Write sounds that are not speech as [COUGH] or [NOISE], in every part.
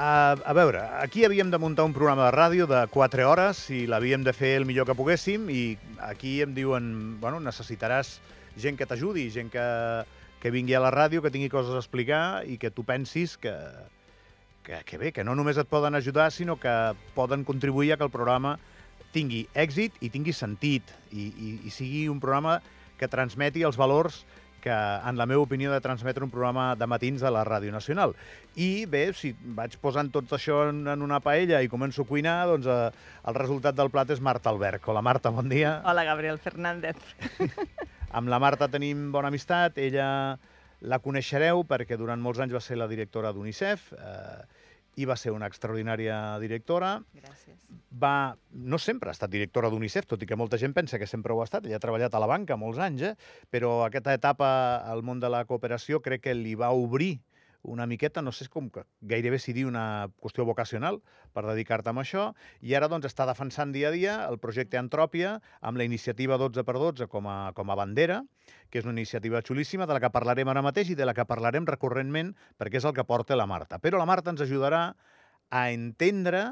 A, a veure, aquí havíem de muntar un programa de ràdio de 4 hores i l'havíem de fer el millor que poguéssim i aquí em diuen, bueno, necessitaràs gent que t'ajudi, gent que, que vingui a la ràdio, que tingui coses a explicar i que tu pensis que, que, que bé, que no només et poden ajudar, sinó que poden contribuir a que el programa tingui èxit i tingui sentit i, i, i sigui un programa que transmeti els valors que, en la meva opinió, de transmetre un programa de matins de la Ràdio Nacional. I bé, si vaig posant tot això en, en una paella i començo a cuinar, doncs eh, el resultat del plat és Marta Alberg. Hola, Marta, bon dia. Hola, Gabriel Fernández. [LAUGHS] Amb la Marta tenim bona amistat. Ella la coneixereu perquè durant molts anys va ser la directora d'UNICEF. Eh, i va ser una extraordinària directora. Gràcies. Va, no sempre ha estat directora d'UNICEF, tot i que molta gent pensa que sempre ho ha estat. Ella ha treballat a la banca molts anys, eh? però aquesta etapa al món de la cooperació crec que li va obrir una miqueta, no sé com que gairebé s'hi diu una qüestió vocacional per dedicar-te a això, i ara doncs està defensant dia a dia el projecte Antròpia amb la iniciativa 12x12 com a, com a bandera, que és una iniciativa xulíssima de la que parlarem ara mateix i de la que parlarem recurrentment perquè és el que porta la Marta. Però la Marta ens ajudarà a entendre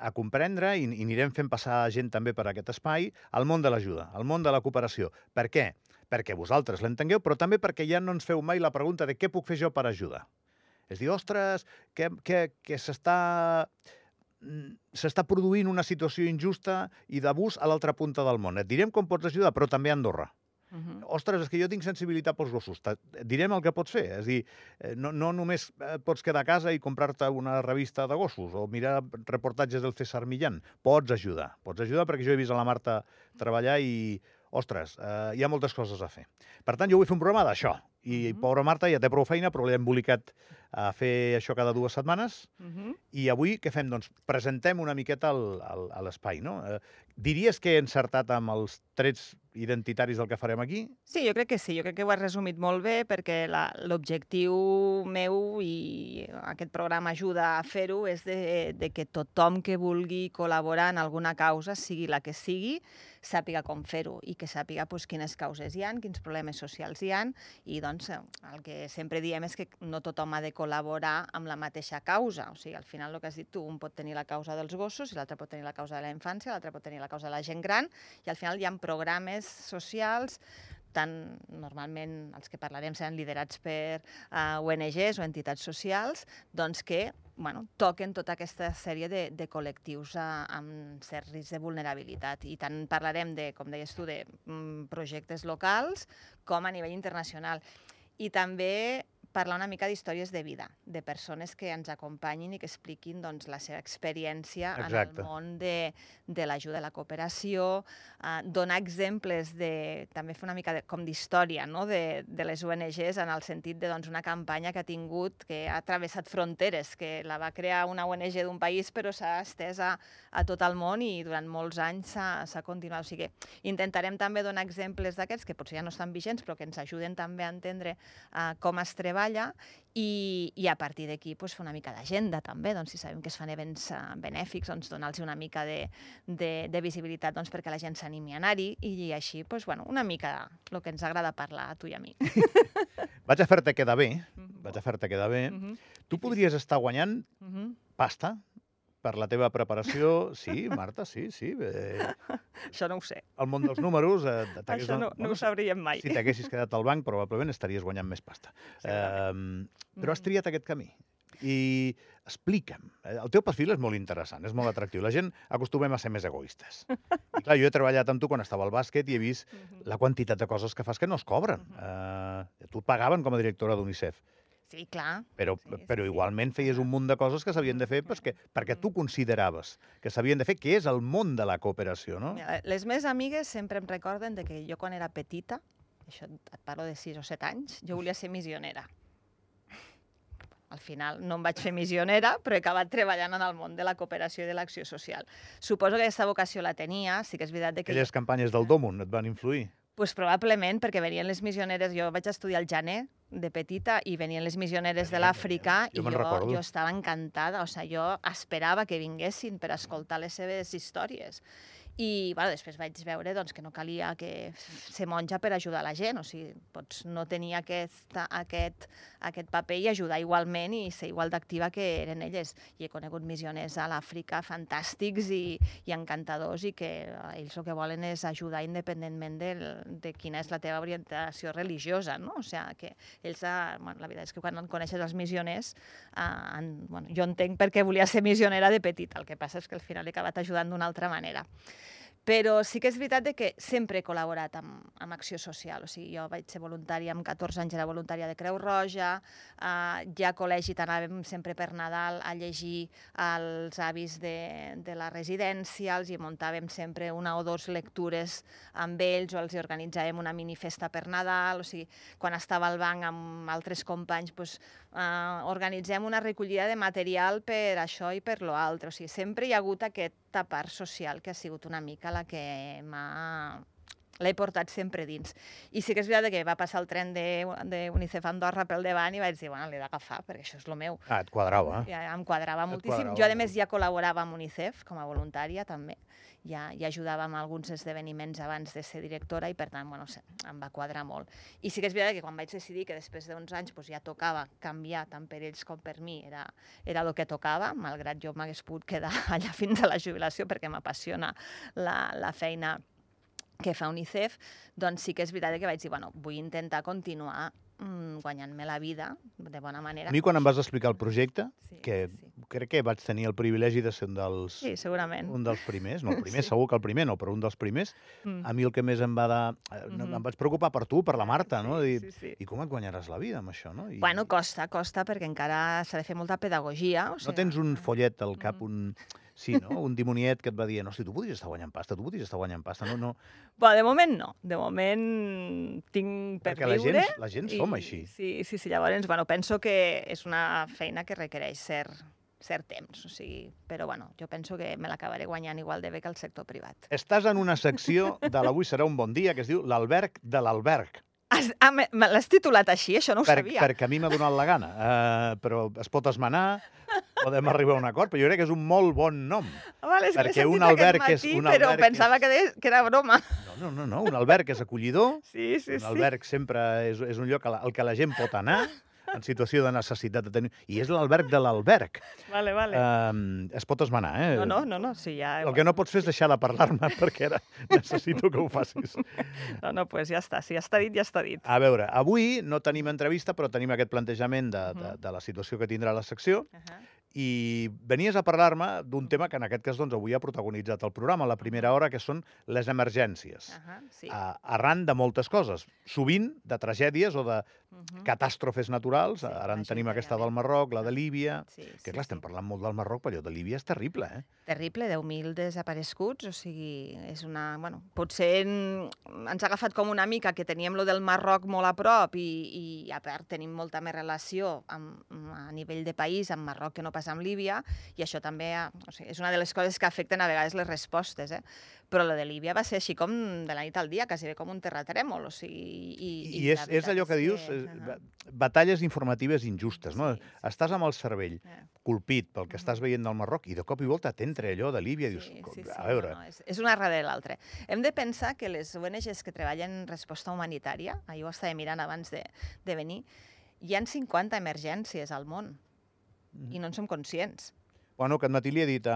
a comprendre i, i anirem fent passar gent també per aquest espai el món de l'ajuda, el món de la cooperació. Per què? Perquè vosaltres l'entengueu, però també perquè ja no ens feu mai la pregunta de què puc fer jo per ajudar. És dir, ostres, que, que, que s'està mm, s'està produint una situació injusta i d'abús a l'altra punta del món. Et direm com pots ajudar, però també a Andorra. Uh -huh. Ostres, és que jo tinc sensibilitat pels gossos. Direm el que pots fer. És dir, eh, no, no només pots quedar a casa i comprar-te una revista de gossos o mirar reportatges del César Millán. Pots ajudar. Pots ajudar perquè jo he vist a la Marta treballar i ostres, eh, hi ha moltes coses a fer. Per tant, jo vull fer un programa d'això. I, mm -hmm. pobra Marta, ja té prou feina, però l'he embolicat a fer això cada dues setmanes. Mm -hmm. I avui què fem? Doncs presentem una miqueta l'espai, no? Eh, diries que he encertat amb els trets identitaris del que farem aquí? Sí, jo crec que sí, jo crec que ho has resumit molt bé perquè l'objectiu meu i aquest programa ajuda a fer-ho és de, de que tothom que vulgui col·laborar en alguna causa, sigui la que sigui, sàpiga com fer-ho i que sàpiga pues, quines causes hi han, quins problemes socials hi han i doncs el que sempre diem és que no tothom ha de col·laborar amb la mateixa causa. O sigui, al final el que has dit tu, un pot tenir la causa dels gossos i l'altre pot tenir la causa de la infància, l'altre pot tenir la causa de la gent gran i al final hi ha programes socials tant normalment els que parlarem seran liderats per uh, ONGs o entitats socials, doncs que bueno, toquen tota aquesta sèrie de, de col·lectius uh, amb cert risc de vulnerabilitat. I tant parlarem de, com deies tu, de um, projectes locals com a nivell internacional. I també parlar una mica d'històries de vida, de persones que ens acompanyin i que expliquin doncs, la seva experiència Exacte. en el món de, de l'ajuda a la cooperació, eh, donar exemples de, també fer una mica de, com d'història no? de, de les ONGs en el sentit de doncs, una campanya que ha tingut, que ha travessat fronteres, que la va crear una ONG d'un país però s'ha estès a, a tot el món i durant molts anys s'ha continuat. O sigui, intentarem també donar exemples d'aquests que potser ja no estan vigents però que ens ajuden també a entendre eh, com es treballa treballa i, i a partir d'aquí pues, fer una mica d'agenda també, doncs, si sabem que es fan events uh, benèfics, doncs, donar-los una mica de, de, de visibilitat doncs, perquè la gent s'animi a anar-hi i així, pues, bueno, una mica el que ens agrada parlar a tu i a mi. [LAUGHS] Vaig a fer-te quedar bé, mhm. vaig a fer-te quedar bé. Mhm. -huh. Tu podries estar guanyant mhm. -huh. pasta per la teva preparació, sí, Marta, sí, sí. Eh, [LAUGHS] Això no ho sé. El món dels números... Eh, Això no, no ho sabríem mai. Si t'haguessis quedat al banc, probablement estaries guanyant més pasta. Eh, però has triat aquest camí. I explica'm, eh, el teu perfil és molt interessant, és molt atractiu. La gent acostumem a ser més egoistes. I clar, jo he treballat amb tu quan estava al bàsquet i he vist la quantitat de coses que fas que no es cobren. Eh, tu et pagaven com a directora d'UNICEF. Sí, clar. Però, sí, però igualment feies un munt de coses que s'havien de fer perquè, perquè tu consideraves que s'havien de fer, que és el món de la cooperació, no? Les meves amigues sempre em recorden de que jo quan era petita, això et parlo de 6 o 7 anys, jo volia ser missionera. Al final no em vaig fer missionera, però he acabat treballant en el món de la cooperació i de l'acció social. Suposo que aquesta vocació la tenia, sí que és veritat que... Aquelles campanyes del Domun et van influir? Pues probablement perquè venien les missioneres, jo vaig estudiar al gener de petita i venien les missioneres de l'Àfrica i jo, jo estava encantada, o sigui, jo esperava que vinguessin per escoltar les seves històries. I bueno, després vaig veure doncs, que no calia que ser monja per ajudar la gent, o sigui, pots no tenir aquest, aquest, aquest paper i ajudar igualment i ser igual d'activa que eren elles. I he conegut missioners a l'Àfrica fantàstics i, i encantadors i que eh, ells el que volen és ajudar independentment de, de quina és la teva orientació religiosa, no? O sigui, que ells, eh, bueno, la veritat és que quan coneixes els missioners, eh, en, bueno, jo entenc per què volia ser missionera de petita, el que passa és que al final he acabat ajudant d'una altra manera. Però sí que és veritat de que sempre he col·laborat amb, amb acció social. O sigui, jo vaig ser voluntària amb 14 anys, era voluntària de Creu Roja, eh, ja a col·legi t'anàvem sempre per Nadal a llegir als avis de, de la residència, els hi muntàvem sempre una o dues lectures amb ells o els hi organitzàvem una minifesta per Nadal. O sigui, quan estava al banc amb altres companys, doncs, eh, organitzem una recollida de material per això i per lo altre. O sigui, sempre hi ha hagut aquesta part social que ha sigut una mica la que m'ha l'he portat sempre dins. I sí que és veritat que va passar el tren de, de UNICEF Andorra pel davant i vaig dir, bueno, l'he d'agafar perquè això és el meu. Ah, et quadrava. Ja, em quadrava Et moltíssim. quadrava Jo, a més, ja col·laborava amb UNICEF com a voluntària, també. Ja, ja ajudava amb alguns esdeveniments abans de ser directora i, per tant, bueno, em va quadrar molt. I sí que és veritat que quan vaig decidir que després d'uns anys doncs, ja tocava canviar tant per ells com per mi, era, era el que tocava, malgrat jo m'hagués pogut quedar [LAUGHS] allà fins a la jubilació perquè m'apassiona la, la feina que fa UNICEF, doncs sí que és veritat que vaig dir, bueno, vull intentar continuar mm, guanyant-me la vida de bona manera. A mi, quan em vas explicar el projecte, Sí, que sí. crec que vaig tenir el privilegi de ser un dels, Sí, segurament. un dels primers, no el [LAUGHS] primer, Sí. segur que el primer no, però un dels primers, Mm. a mi el que més em va dar... eh, no, Mhm. Em vaig preocupar per tu, per la Marta, no? Sí, Dir, sí, sí. I com et guanyaràs la vida amb això, no? I Bueno, costa, costa, perquè encara s'ha de fer molta pedagogia. O no sigui, tens un follet al cap, Mm. un... Sí, no? Un dimoniet que et va dir, no, si tu podries estar guanyant pasta, tu podries estar guanyant pasta. No, no, Bueno, de moment no. De moment tinc per perquè la viure. gent, la gent som així. Sí, sí, sí. Llavors, bueno, penso que és una feina que requereix cert, cert temps. O sigui, però bueno, jo penso que me l'acabaré guanyant igual de bé que el sector privat. Estàs en una secció de l'Avui serà un bon dia que es diu l'alberg de l'alberg. Ah, me, me l'has titulat així? Això no ho per, sabia. perquè a mi m'ha donat la gana. Uh, però es pot esmenar, podem arribar a un acord, però jo crec que és un molt bon nom. Vale, és perquè un alberg és- matí, un però alberg pensava és- que, de, que era broma. No, no, no, no. un alberg és acollidor, [LAUGHS] Sí, sí, un sí. alberg sempre és, és un lloc al, al que la gent pot anar en situació de necessitat de tenir... I és l'alberg de l'alberg. Vale, vale. Uh, es pot esmenar, eh? no, no, no, no, sí, ja... El que no pots fer és deixar de parlar-me [LAUGHS] perquè ara necessito que ho facis. No, no, pues ja està. Si ja està dit, ja està dit. A veure, avui no tenim entrevista, però tenim aquest plantejament de, de, de la situació que tindrà la secció Uh -huh. I venies a parlar-me d'un tema que en aquest cas doncs, avui ha protagonitzat el programa, la primera hora, que són les emergències. Uh -huh. Sí. a, arran de moltes coses, sovint de tragèdies o de Uh -huh. catàstrofes naturals. Sí, Ara en tenim aquesta del Marroc, la de Líbia... Sí, Que sí, clar, estem sí. parlant molt del Marroc, però allò de Líbia és terrible, eh? Terrible, 10.000 desapareguts, o sigui, és una... Bueno, potser en, ens ha agafat com una mica que teníem lo del Marroc molt a prop i, i a part tenim molta més relació amb, a nivell de país amb Marroc que no passa amb Líbia i això també ha, o sigui, és una de les coses que afecten a vegades les respostes, eh? Però lo de Líbia va ser així com de la nit al dia, quasi bé com un terratrèmol, o sigui... I, I, és, la és veritat allò que dius, que- eh, Ahà. ba- batalles informatives injustes, no? Sí, sí. Estàs amb el cervell Eh. colpit pel que Mhm. estàs veient del Marroc i de cop i volta t'entra allò de Líbia i dius, Sí, sí, sí, a veure, no, no, és, és una darrere l'altra. Hem de pensar que les ONGs que treballen en resposta humanitària, ahir ho estava mirant abans de, de venir, hi han 50 emergències al món i no en som conscients. Bueno, aquest matí li he dit a,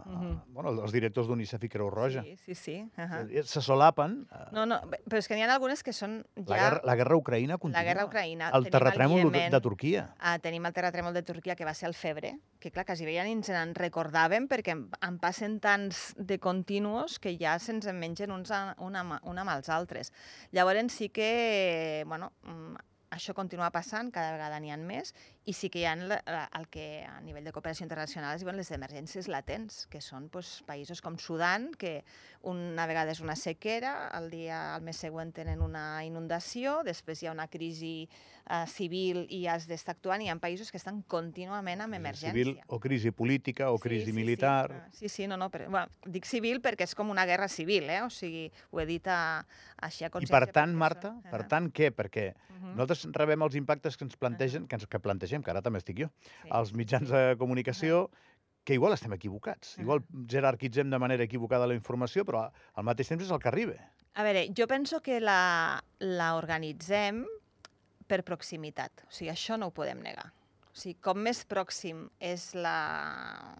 a Mhm. bueno, els directors d'UNICEF i Creu Roja. Sí, sí, sí. Uh -huh. Se solapen. eh, No, no, però és que n'hi ha algunes que són ja... La, guerra, la guerra Ucraïna continua. la guerra Ucraïna. El tenim el terratrèmol de, Turquia. Ah, tenim el terratrèmol de Turquia, que va ser al febrer, que clar, quasi bé ja ni ens en recordàvem perquè en, en passen tants de continuos que ja se'ns en mengen uns a, un, amb, un amb els altres. Llavors sí que, bueno, mm, això continua passant, cada vegada n'hi ha més, i sí que hi ha la- la- el que a nivell de cooperació internacional es diuen les emergències latents, que són doncs, països com Sudan, que una vegada és una sequera, el dia al mes següent tenen una inundació, després hi ha una crisi eh, civil i has d'estar actuant, i hi ha països que estan contínuament amb emergència. Civil o crisi política o crisi militar. Sí, ah, sí, sí, no, no, però, bueno, dic civil perquè és com una guerra civil, eh? o sigui, ho he dit a, així a I consciència. per tant, Marta, per tant, què? Perquè mhm, nosaltres rebem els impactes que ens plantegen, que, ens, que plantegem, que ara també estic jo, sí. als mitjans de comunicació, que igual estem equivocats. Igual jerarquitzem de manera equivocada la informació, però al mateix temps és el que arriba. A veure, jo penso que la, la organitzem per proximitat. O sigui, això no ho podem negar. O sigui, com més pròxim és la-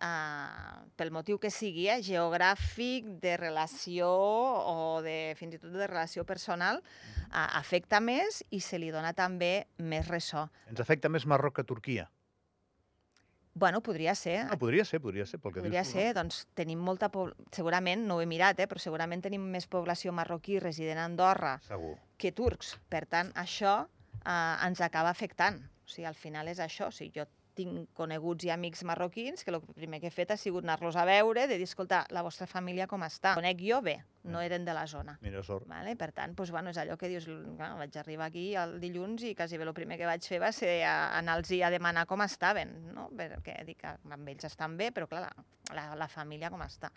l'emergència, eh, pel motiu que sigui, eh, geogràfic, de relació o de, fins i tot de relació personal, eh, afecta més i se li dona també més ressò. Ens afecta més Marroc que Turquia. Bueno, podria ser. No, podria ser, podria ser, pel que Podria dius ser, doncs tenim molta... Segurament, no ho he mirat, eh, però segurament tenim més població marroquí resident a Andorra no? Segur. que turcs. Per tant, això eh, ens acaba afectant. O sigui, al final és això. O sigui, jo tinc coneguts i amics marroquins que el primer que he fet ha sigut anar-los a veure, de dir, escolta, la vostra família com està? Conec jo bé, no eren de la zona. Mira, sort. Vale? Per tant, doncs, bueno, és allò que dius, clar, vaig arribar aquí el dilluns i quasi bé el primer que vaig fer va ser anar-los a demanar com estaven, no? perquè dic que amb ells estan bé, però clar, la, la, la família com està.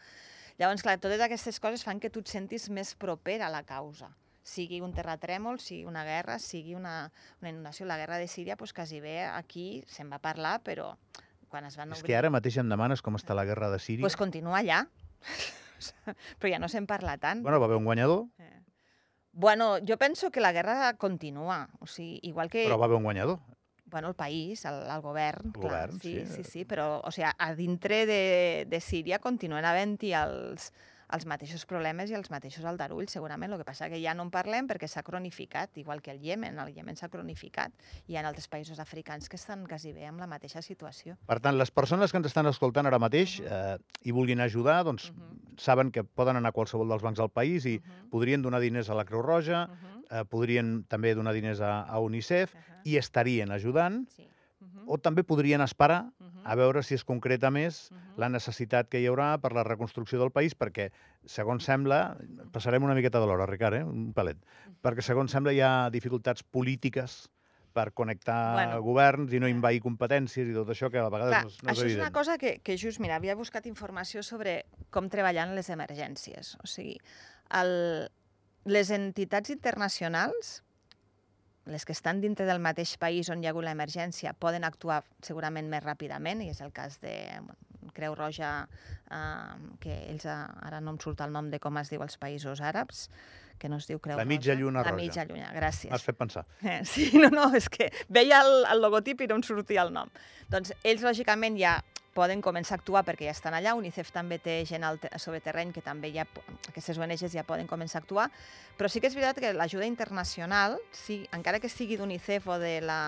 Llavors, clar, totes aquestes coses fan que tu et sentis més proper a la causa sigui un terratrèmol, sigui una guerra, sigui una, una inundació. La guerra de Síria, doncs quasi bé aquí se'n va parlar, però quan es van És obrir... que ara mateix em demanes com està la guerra de Síria. Doncs continua allà. [LAUGHS] però ja no se'n parla tant. Bueno, va haver un guanyador, Eh. Bueno, jo penso que la guerra continua. O sigui, igual que però va haver un guanyador. bueno, el país, el, el govern, El clar, govern, sí, sí. sí, sí, però o sigui, a dintre de, de Síria continuen havent-hi els, els mateixos problemes i els mateixos aldarulls, segurament. El que passa que ja no en parlem perquè s'ha cronificat, igual que el Iemen. El Iemen s'ha cronificat. Hi ha altres països africans que estan quasi bé amb la mateixa situació. Per tant, les persones que ens estan escoltant ara mateix eh, i vulguin ajudar, doncs Mhm. saben que poden anar a qualsevol dels bancs del país i Mhm. podrien donar diners a la Creu Roja, Mhm. eh, podrien també donar diners a, a UNICEF Ahà. i estarien ajudant, Sí. Mhm. o també podrien esperar Mhm. a veure si es concreta més Mhm. la necessitat que hi haurà per la reconstrucció del país, perquè, segons sembla, passarem una miqueta de l'hora, Ricard, eh? un pelet, perquè, segons sembla, hi ha dificultats polítiques per connectar Bueno. governs i no envair competències i tot això, que a vegades Clar, no, és- no és això és evident. una cosa que, que just, mira, havia buscat informació sobre com treballant les emergències. O sigui, el, les entitats internacionals, les que estan dintre del mateix país on hi ha hagut l'emergència, poden actuar segurament més ràpidament, i és el cas de bueno, Creu Roja, eh, que ells, eh, ara no em surt el nom de com es diu als països àrabs, que no es diu Creu La Roja. mitja lluna La roja. mitja lluna, gràcies. M'has fet pensar. Eh, [LAUGHS] Sí, no, no, és que veia el, el logotip i no em sortia el nom. Doncs ells, lògicament, ja poden començar a actuar perquè ja estan allà. UNICEF també té gent sobre terreny que també ja, aquestes ONGs ja poden començar a actuar. Però sí que és veritat que l'ajuda internacional, sí, encara que sigui d'UNICEF o de la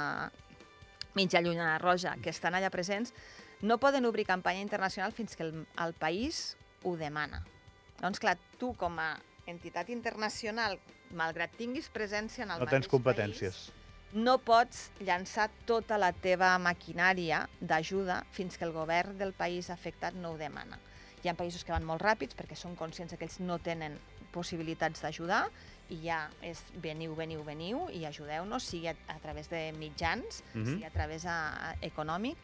mitja lluna roja, que estan allà presents, no poden obrir campanya internacional fins que el, el país ho demana. Doncs clar, tu com a entitat internacional, malgrat tinguis presència en el No tens mateix competències. País, no pots llançar tota la teva maquinària d'ajuda fins que el govern del país afectat no ho demana. Hi ha països que van molt ràpids perquè són conscients que ells no tenen possibilitats d'ajudar i ja és veniu, veniu, veniu i ajudeu-nos, sigui a, a través de mitjans, Mhm. sigui a través a, a, econòmic.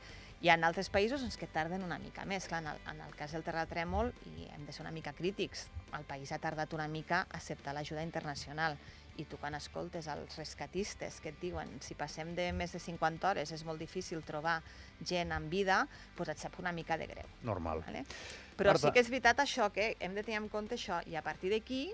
Hi ha altres països doncs, que tarden una mica més. Clar, en, el, en el cas del terratrèmol, i hem de ser una mica crítics, el país ha tardat una mica a acceptar l'ajuda internacional. I tu quan escoltes els rescatistes que et diuen si passem de més de 50 hores és molt difícil trobar gent en vida, doncs et sap una mica de greu. Normal. Vale? Però Marta. sí que és veritat això, que hem de tenir en compte això, i a partir d'aquí,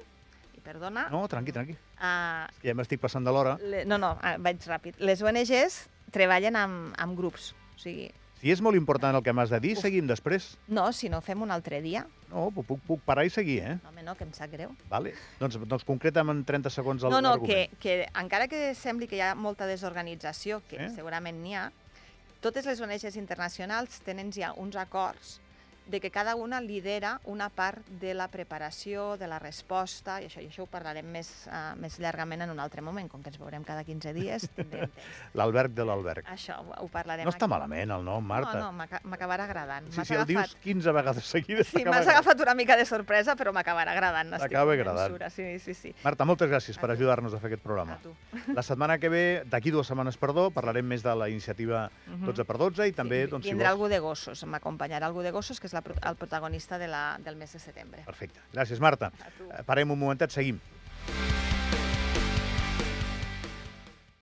i perdona, No, tranqui, tranqui. uh, Ja m'estic passant de l'hora. no, no, ah, vaig ràpid. Les ONGs treballen amb, amb grups, o sigui, Si és molt important el que m'has de dir, Uf. seguim després. no, si no fem un altre dia, No, puc, puc, parar i seguir, eh? no, home, no, que em sap greu. Vale. Doncs, doncs concreta'm en 30 segons No, no, l'argument. que, que encara que sembli que hi ha molta desorganització, que Eh? segurament n'hi ha, totes les ONGs internacionals tenen ja uns acords de que cada una lidera una part de la preparació, de la resposta, i això, i això ho parlarem més, uh, més llargament en un altre moment, com que ens veurem cada 15 dies. [LAUGHS] L'alberg de l'alberg. Això ho, parlarem No està aquí. malament el nom, Marta. No, no, m'aca- m'acabarà agradant. Sí, sí, el dius agafat... 15 vegades seguides. Sí, m'has agafat una mica de sorpresa, però m'acabarà agradant. T'acaba agradant. Sí, sí, sí. Marta, moltes gràcies per A tu. ajudar-nos a fer aquest A programa. tu. [LAUGHS] La setmana que ve, d'aquí dues setmanes, perdó, parlarem més de la iniciativa Mhm. 12 per 12 i també, Sí, doncs, si vindrà vols... algú de gossos, m'acompanyarà algú de gossos, que és la, la, el protagonista de la, del mes de setembre. Perfecte. Gràcies, Marta. Parem un momentet, seguim.